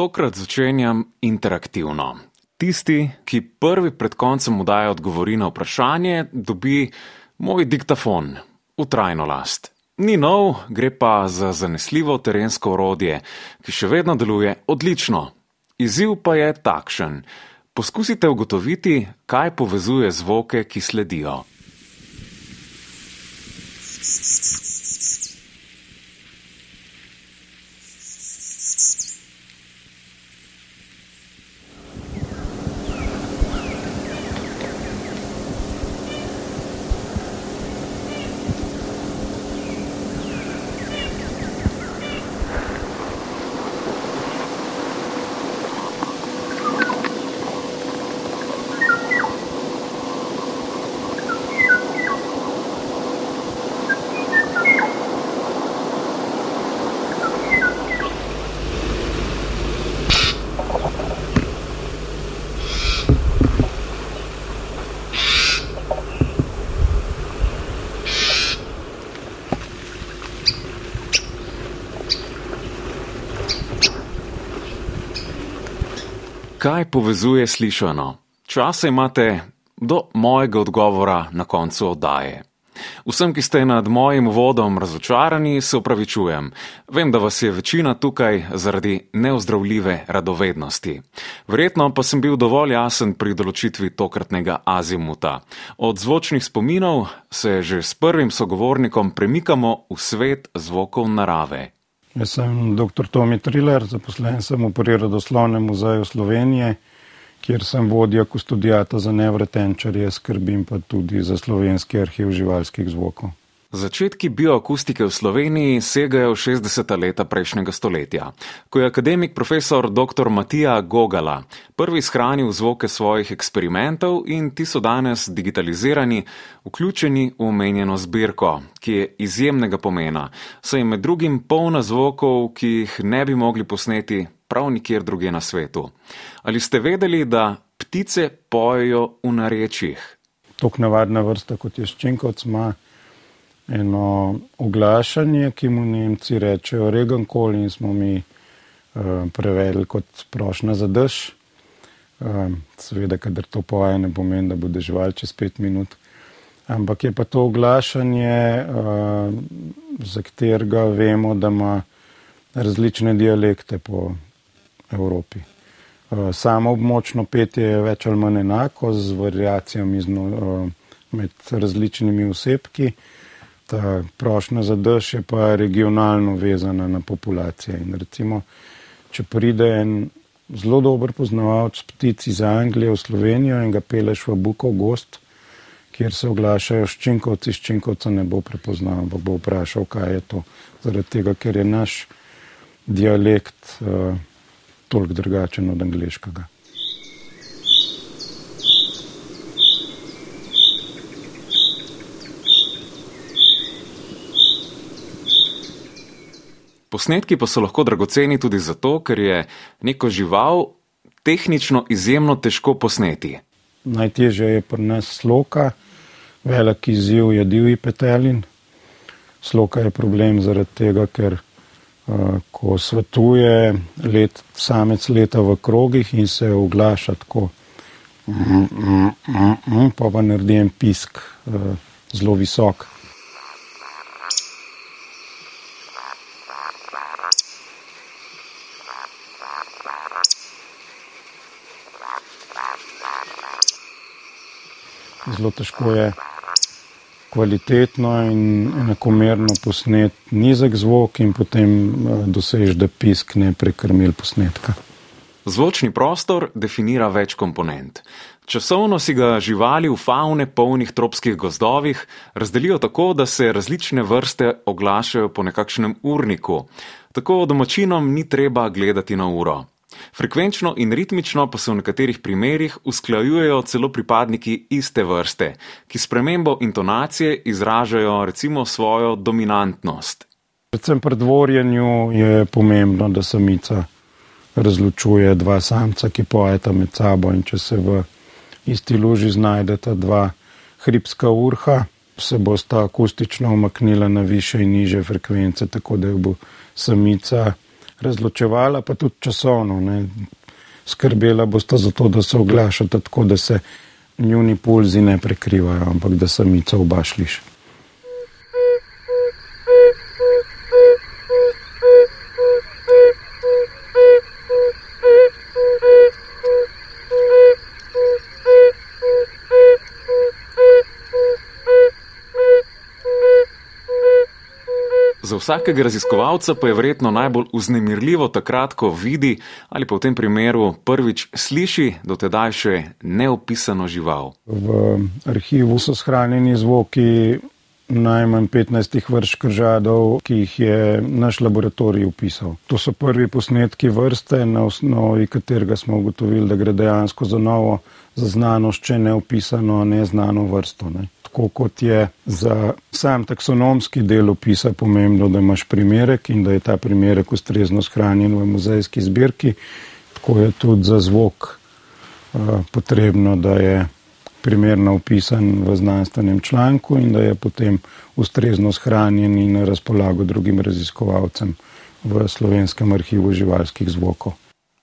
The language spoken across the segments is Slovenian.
Tokrat začenjam interaktivno. Tisti, ki prvi pred koncem vdaja odgovori na vprašanje, dobi moj diktafon v trajno last. Ni nov, gre pa za zanesljivo terensko orodje, ki še vedno deluje odlično. Izziv pa je takšen. Poskusite ugotoviti, kaj povezuje zvoke, ki sledijo. Kaj povezuje slišano? Čas imate do mojega odgovora na koncu oddaje. Vsem, ki ste nad mojim vodom razočarani, se upravičujem. Vem, da vas je večina tukaj zaradi neozdravljive radovednosti. Verjetno pa sem bil dovolj jasen pri določitvi tokratnega azimuta. Od zvočnih spominov se že s prvim sogovornikom premikamo v svet zvokov narave. Jaz sem dr. Tomi Triller, zaposlen sem v Prirodoslovnem muzeju Slovenije, kjer sem vodja kustodijata za nevretenčarje, skrbim pa tudi za slovenski arhiv živalskih zvokov. Začetki bioakustike v Sloveniji segajo v 60. leta prejšnjega stoletja, ko je akademik profesor dr. Matija Gogala prvi shranil zvoke svojih eksperimentov in ti so danes digitalizirani, vključeni v omenjeno zbirko, ki je izjemnega pomena, saj je med drugim polna zvokov, ki jih ne bi mogli posneti prav nikjer druge na svetu. Ali ste vedeli, da ptice pojejo v narečjih? Tok navadna vrsta kot je ščenkovc ima eno oglašanje, ki mu Nemci rečejo Regan Call in smo mi uh, prevedli kot prošnja za dež. Uh, seveda, kadar to poje, ne pomeni, da bo dežval čez pet minut. Ampak je pa to oglašanje, uh, za katerega vemo, da ima različne dialekte po Evropi. Uh, samo območno petje je več ali manj enako, z variacijami uh, med različnimi osebki. Uh, ta prošnja za dež je pa regionalno vezana na populacije. In recimo, če pride en zelo dober poznavalec ptic iz Anglije v Slovenijo in ga peleš v Bukov gost, kjer se oglašajo ščinkovci, ščinkovca ne bo prepoznal, ampak bo vprašal, kaj je to. Zaradi tega, ker je naš dialekt uh, toliko drugačen od angliškega. Posnetki pa so lahko dragoceni tudi zato, ker je neko žival tehnično izjemno težko posneti. Najtežje je pri nas sloka, velik izziv je divji petelin. Sloka je problem zaradi tega, ker uh, ko svetuje, let, samec leta v krogih in se oglaša tako, mm, mm, mm, mm, pa pa naredi en pisk uh, zelo visok. Zelo težko je kvalitetno in enakomerno posnet nizek zvok in potem eh, dosež, da pisk ne prekrmil posnetka. Zvočni prostor definira več komponent. Časovno si ga živali v faune polnih tropskih gozdovih razdelijo tako, da se različne vrste oglašajo po nekakšnem urniku. Tako domačinom ni treba gledati na uro. Frekvenčno in ritmično pa se v nekaterih primerjih usklajujejo celo pripadniki iste vrste, ki spremembo intonacije izražajo recimo svojo dominantnost. Predvsem pri dvorjenju je pomembno, da samica razločuje dva samca, ki pojeta med sabo in če se v isti luži znajdeta dva hribska urha, se bosta akustično omaknila na više in niže frekvence, tako da jo bo samica razločevala, pa tudi časovno. Ne. Skrbela boste za to, da se oglašate tako, da se njuni pulzi ne prekrivajo, ampak da samica oba šliš. Za vsakega raziskovalca pa je verjetno najbolj uznemirljivo takrat, ko vidi ali pa v tem primeru prvič sliši dotedaj še neopisano žival. V arhivu so shranjeni zvoki najmanj 15 vrst kržadov, ki jih je naš laboratorij upisal. To so prvi posnetki vrste, na osnovi katerega smo ugotovili, da gre dejansko za novo zaznanost, če neopisano, neznano vrsto. Ne tako kot je za sam taksonomski del opisa pomembno, da imaš primerek in da je ta primerek ustrezno shranjen v muzejski zbirki, tako je tudi za zvok uh, potrebno, da je primerno opisan v znanstvenem članku in da je potem ustrezno shranjen in na razpolago drugim raziskovalcem v slovenskem arhivu živalskih zvokov.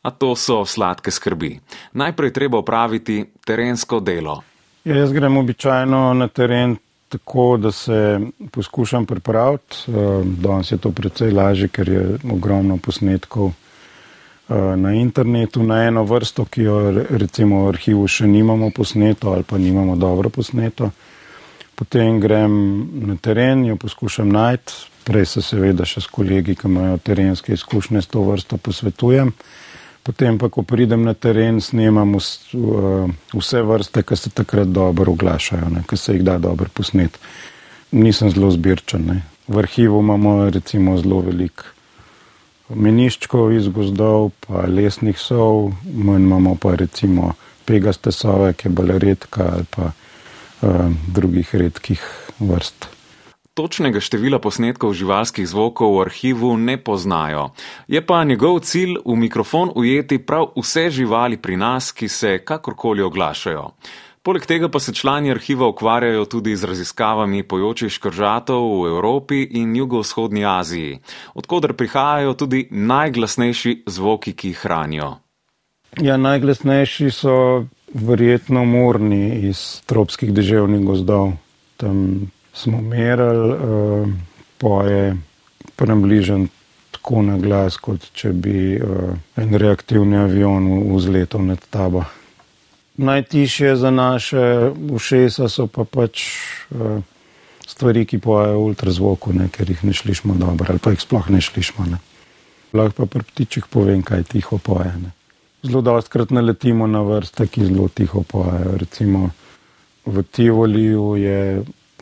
A to so sladke skrbi. Najprej treba opraviti terensko delo. Ja, jaz grem običajno na teren tako, da se poskušam pripraviti. Eh, danes je to precej lažje, ker je ogromno posnetkov eh, na internetu na eno vrsto, ki jo recimo v arhivu še nimamo posneto ali pa nimamo dobro posneto. Potem grem na teren, jo poskušam najti, prej se seveda še s kolegi, ki imajo terenske izkušnje s to vrsto, posvetujem. Potem pa, ko pridem na teren, snemam vse vrste, ki se takrat dobro oglašajo, ki se jih da dobro posnet. Nisem zelo zbirčen. Ne. V arhivu imamo recimo zelo velik meniščkov iz gozdov, pa lesnih sov, manj imamo pa recimo pegaste sove, ki je bolj redka ali pa uh, drugih redkih vrst. Točnega števila posnetkov živalskih zvokov v arhivu ne poznajo. Je pa njegov cilj v mikrofon ujeti prav vse živali pri nas, ki se kakorkoli oglašajo. Poleg tega pa se člani arhiva ukvarjajo tudi z raziskavami pojočih škržatov v Evropi in jugovzhodni Aziji, odkudar prihajajo tudi najglasnejši zvoki, ki jih hranijo. Ja, najglasnejši so verjetno morni iz tropskih deževnih gozdov. Tam smo merili, uh, poje približen tako na glas, kot če bi uh, en reaktivni avion vzletel nad tabo. Najtišje za naše ušesa so pa pač uh, stvari, ki pojejo v ultrazvoku, ne, ker jih ne slišimo dobro ali pa jih sploh ne slišimo. Ne. Lahko pa pri ptičih povem, kaj tiho poje. Ne. Zelo dostkrat naletimo na vrste, ki zelo tiho pojejo. Recimo v Tivoliju je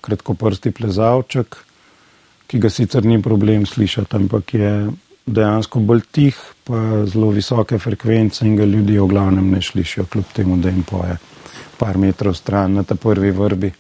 kratkoprsti plezalček, ki ga sicer ni problem slišati, ampak je dejansko bolj tih, pa zelo visoke frekvence in ga ljudje v glavnem ne slišijo, kljub temu, da jim poje par metrov stran na ta prvi vrbi.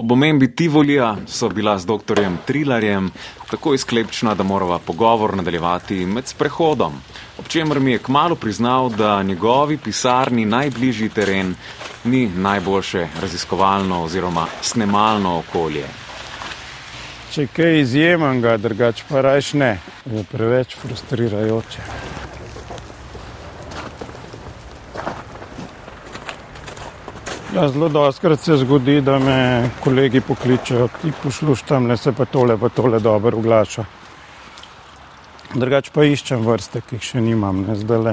Ob omembi Tivolija so bila z dr. Trilarjem tako izklepčna, da morava pogovor nadaljevati med sprehodom, ob čemer mi je kmalo priznal, da njegovi pisarni najbližji teren ni najboljše raziskovalno oziroma snemalno okolje. Če kaj izjemnega, drugače pa rajš ne, je preveč frustrirajoče. Ja, zelo dostakrat se zgodi, da me kolegi pokličejo, ti poslušaj tam, le se pa tole, pa tole dobro oglaša. Drugač pa iščem vrste, ki jih še nimam. Ne? Zdaj le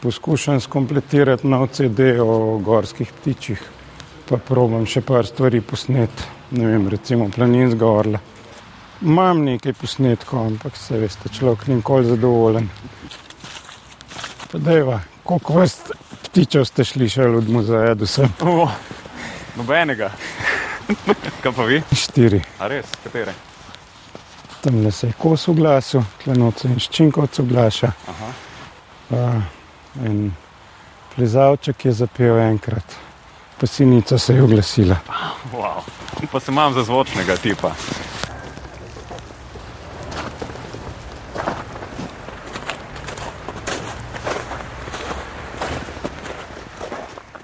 poskušam skompletirati nov CD o gorskih ptičih, pa probam še par stvari posnet, ne vem, recimo planinska orla. Imam nekaj posnetkov, ampak se veste, človek ni nikoli zadovoljen. Pa dejva, koliko vrst ptičev ste slišali od muzeja, da sem? Oh, nobenega. Kaj pa vi? Štiri. A res, katere? Tam le se je kos v glasu, klenoce in ščinkovce oglaša. Uh, in plezalček je zapel enkrat, pa sinica se je oglasila. Wow. Pa se imam za zvočnega tipa.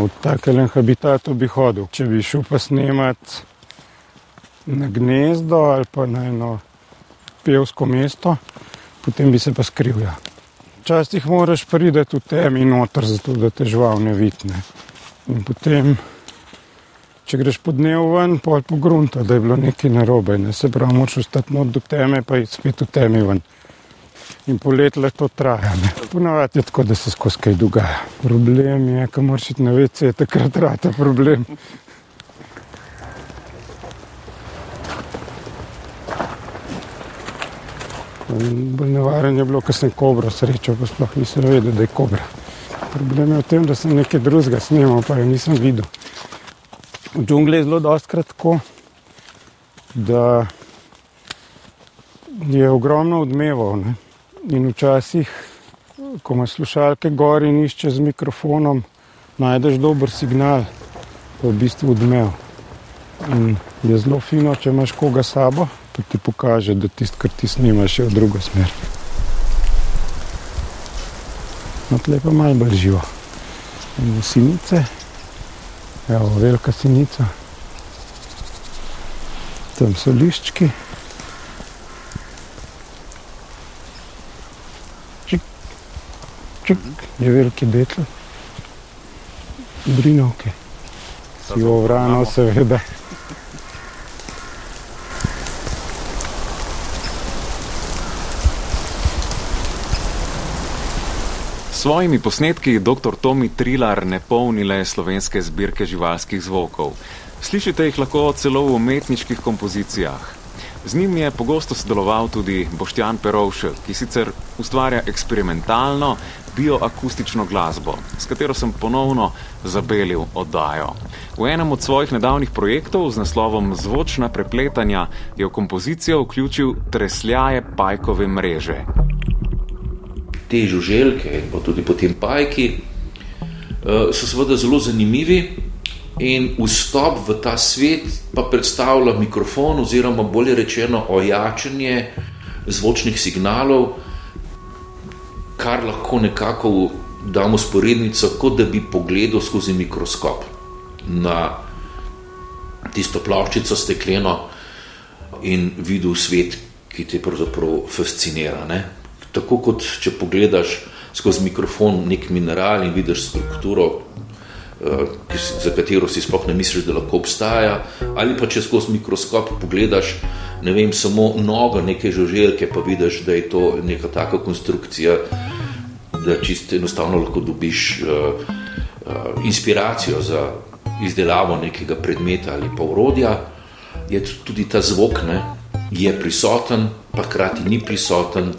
V takem habitatu bi hodil. Če bi šel pa snemat na gnezdo ali pa na eno pevsko mesto, potem bi se pa skril. Ja. Včasih moraš priti v temi noter, zato da te žval ne vidne. In potem, če greš po dnevu ven, pol po gruntu, da je bilo nekaj narobe. Ne? Se pravi, moraš ostati not do teme, pa je spet v temi ven. In polet le to traja. Ponavadi je tako, da se skozi kaj dogaja. Problem je, ko moraš iti na vece, takrat rata problem. Bolj nevaren je bilo, ko sem kobro srečal, pa sploh nisem vedel, da je kobra. Problem je v tem, da sem nekaj drugega snimal, pa jo nisem videl. V džungli je zelo dostkrat tako, da je ogromno odmevov. Ne? In včasih, ko imaš slušalke gor in iščeš z mikrofonom, najdeš dober signal, pa v bistvu odmev. In je zelo fino, če imaš koga sabo, pa ti pokaže, da tisto, kar ti snimaš, je v drugo smer. No, tle pa malo bolj živo. In sinice, evo, velika sinica, tam so liščki. Čik, je veliki detl, brinovke, sivo vrano, seveda. svojimi posnetki dr. Tomi Trilar ne polni le slovenske zbirke živalskih zvokov. Slišite jih lahko celo v umetniških kompozicijah. Z njim je pogosto sodeloval tudi Boštjan Perovšek, ki sicer ustvarja eksperimentalno bioakustično glasbo, s katero sem ponovno zabelil oddajo. V enem od svojih nedavnih projektov z naslovom Zvočna prepletanja je v kompozicijo vključil tresljaje pajkove mreže te žuželke in tudi potem pajki, eh, so seveda zelo zanimivi in vstop v ta svet pa predstavlja mikrofon oziroma bolje rečeno ojačanje zvočnih signalov, kar lahko nekako damo sporednico, kot da bi pogledal skozi mikroskop na tisto ploščico stekleno in videl svet, ki te pravzaprav fascinira. Ne? tako kot če pogledaš skozi mikrofon nek mineral in vidiš strukturo, uh, za katero si sploh ne misliš, da lahko obstaja, ali pa če skozi mikroskop pogledaš ne vem, samo nogo neke žuželke, pa vidiš, da je to neka taka konstrukcija, da čisto enostavno lahko dobiš uh, uh, inspiracijo za izdelavo nekega predmeta ali pa urodja, je tudi ta zvok, ne, je prisoten, pa hkrati ni prisoten,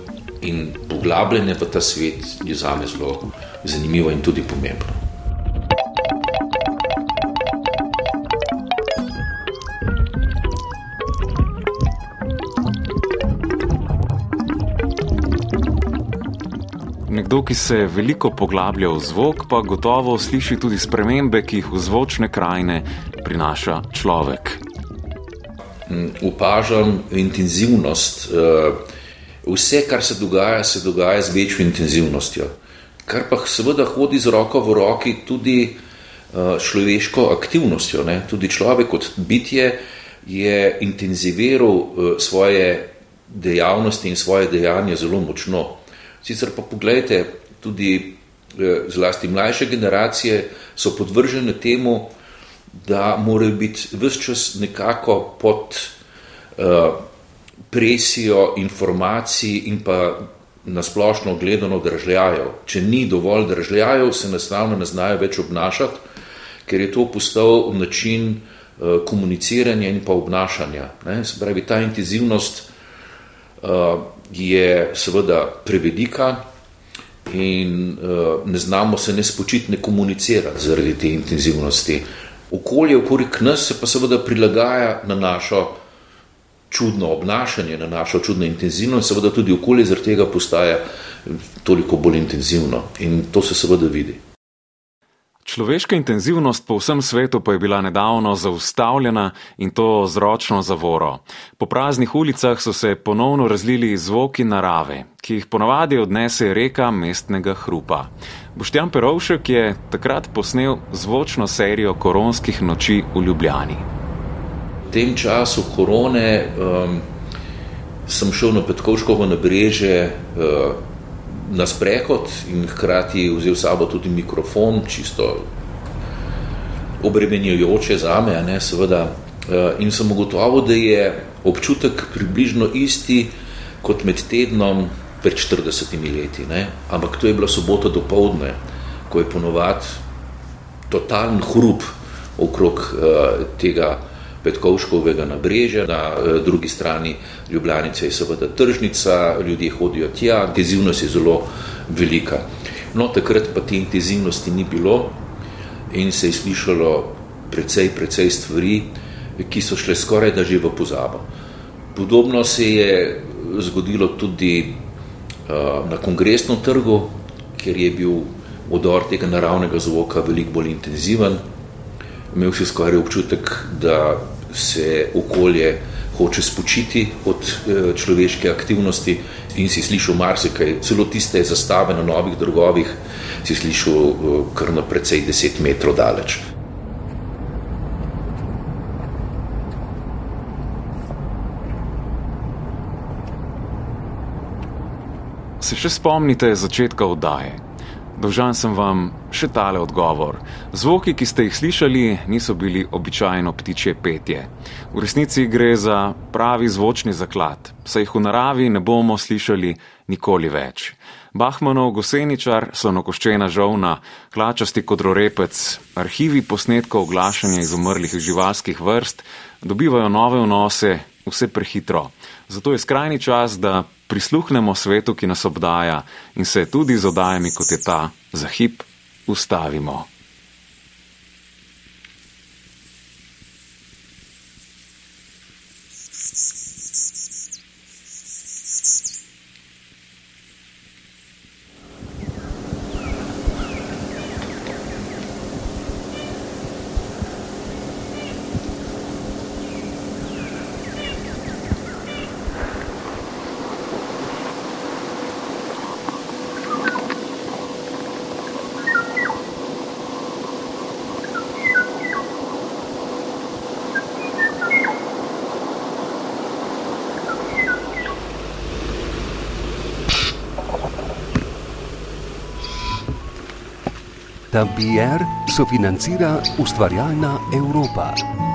in poglabljanje v ta svet je za me zelo zanimivo in tudi pomembno. Nekdo, ki se veliko poglablja v zvok, pa gotovo sliši tudi spremembe, ki jih v zvočne krajine prinaša človek. Upažam intenzivnost uh, Vse, kar se dogaja, se dogaja z večjo intenzivnostjo. Kar pa seveda hodi z roko v roki tudi uh, človeško aktivnostjo. Ne? Tudi človek kot bitje je intenziviral uh, svoje dejavnosti in svoje dejanje zelo močno. Sicer pa pogledajte, tudi uh, zlasti mlajše generacije so podvržene temu, da morajo biti vse čas nekako pod. Uh, presijo informacij in pa nasplošno gledano držljajo. Če ni dovolj držljajo, se enostavno ne znajo več obnašati, ker je to postal način uh, komuniciranja in pa obnašanja. Ne? Se pravi, ta intenzivnost uh, je seveda prevedika in uh, ne znamo se ne spočiti, ne komunicirati zaradi te intenzivnosti. Okolje okoli nas se pa seveda prilagaja na našo čudno obnašanje, na našo čudno intenzivnost, seveda tudi okolje zaradi tega postaja toliko bolj intenzivno in to se seveda vidi. Človeška intenzivnost po vsem svetu pa je bila nedavno zaustavljena in to z ročno zavoro. Po praznih ulicah so se ponovno razlili zvoki narave, ki jih ponavadi odnese reka mestnega hrupa. Boštjan Perovšek je takrat posnel zvočno serijo koronskih noči v Ljubljani. V tem času korone um, sem šel na Petkovškovo nabrežje uh, na sprehod in hkrati vzel sabo tudi mikrofon, čisto obremenjujoče za me, ne, seveda. Uh, in sem ugotovil, da je občutek približno isti kot med tednom pred 40 leti. Ne? Ampak to je bila sobota do povdne, ko je ponovadi totalen hrup okrog uh, tega Petkovškovega nabrežja, na uh, drugi strani Ljubljanice je seveda tržnica, ljudje hodijo tja, intenzivnost je zelo velika. No, takrat pa te intenzivnosti ni bilo in se je slišalo precej, precej stvari, ki so šle skoraj da že v pozabo. Podobno se je zgodilo tudi uh, na kongresnem trgu, kjer je bil odor tega naravnega zvoka veliko bolj intenziven. Imel si skoraj občutek, da se okolje hoče spočiti od uh, človeške aktivnosti in si slišal marsikaj, celo tiste zastave na novih drogovih, si slišal uh, kar na precej deset metrov daleč. Se še spomnite začetka oddaje? Dolžan sem vam še tale odgovor. Zvoki, ki ste jih slišali, niso bili običajno ptičje petje. V resnici gre za pravi zvočni zaklad, saj jih v naravi ne bomo slišali nikoli več. Bahmanov goseničar, slonokoščena žovna, klačasti kodrorepec, arhivi posnetkov oglašanja iz umrlih živalskih vrst dobivajo nove vnose vse prehitro. Zato je skrajni čas, da prisluhnemo svetu, ki nas obdaja in se tudi z oddajami, kot je ta, za hip ustavimo. Tampier sofinancira ustvarjalna Evropa.